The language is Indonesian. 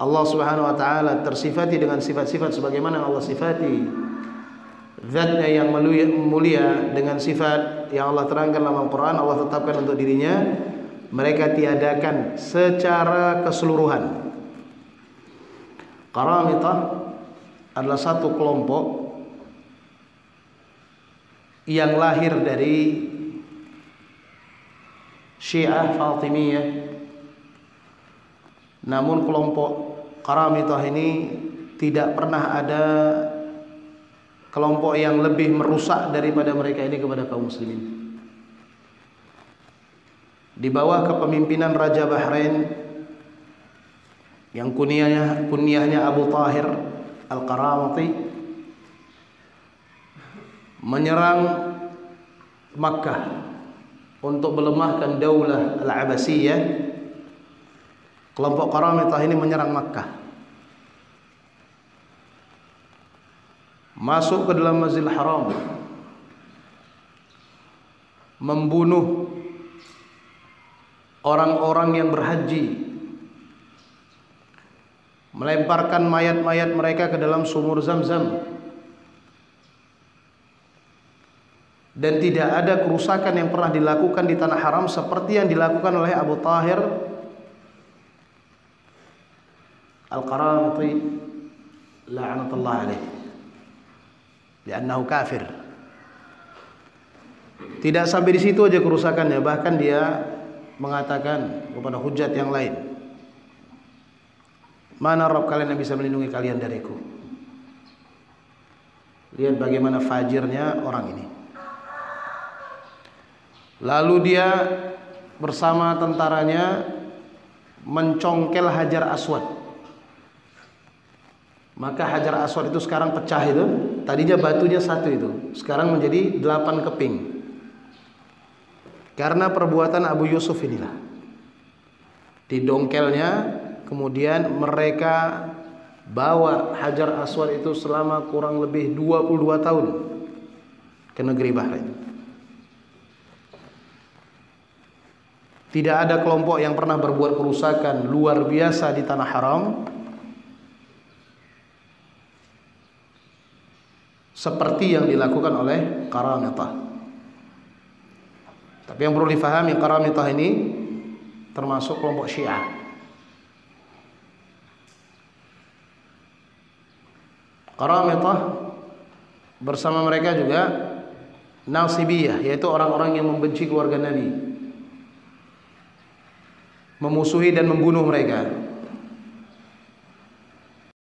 Allah Subhanahu wa taala tersifati dengan sifat-sifat sebagaimana Allah sifati. Zatnya yang mulia, dengan sifat yang Allah terangkan dalam Al-Qur'an Allah tetapkan untuk dirinya. Mereka tiadakan secara keseluruhan. Qaramitah adalah satu kelompok yang lahir dari Syiah Fatimiyah namun kelompok Qaramitah ini tidak pernah ada kelompok yang lebih merusak daripada mereka ini kepada kaum muslimin. Di bawah kepemimpinan Raja Bahrain yang kunyahnya kunyahnya Abu Tahir Al-Qaramati menyerang Makkah untuk melemahkan daulah Al-Abbasiyah kelompok Qaramitah ini menyerang Makkah. Masuk ke dalam Masjidil Haram. Membunuh orang-orang yang berhaji. Melemparkan mayat-mayat mereka ke dalam sumur zam-zam. Dan tidak ada kerusakan yang pernah dilakukan di tanah haram seperti yang dilakukan oleh Abu Tahir Al-Qaramati la'anatullah alaih li'annahu kafir tidak sampai di situ aja kerusakannya. Bahkan dia mengatakan kepada hujat yang lain. Mana Rob kalian yang bisa melindungi kalian dariku? Lihat bagaimana fajirnya orang ini. Lalu dia bersama tentaranya mencongkel Hajar Aswad maka Hajar Aswad itu sekarang pecah itu tadinya batunya satu itu sekarang menjadi delapan keping karena perbuatan Abu Yusuf inilah. Didongkelnya kemudian mereka bawa Hajar Aswad itu selama kurang lebih 22 tahun ke negeri Bahrain. Tidak ada kelompok yang pernah berbuat kerusakan luar biasa di tanah haram seperti yang dilakukan oleh Karamatah. Tapi yang perlu difahami Karamitah ini termasuk kelompok Syiah. Karamitah bersama mereka juga Nasibiyah yaitu orang-orang yang membenci keluarga Nabi. Memusuhi dan membunuh mereka.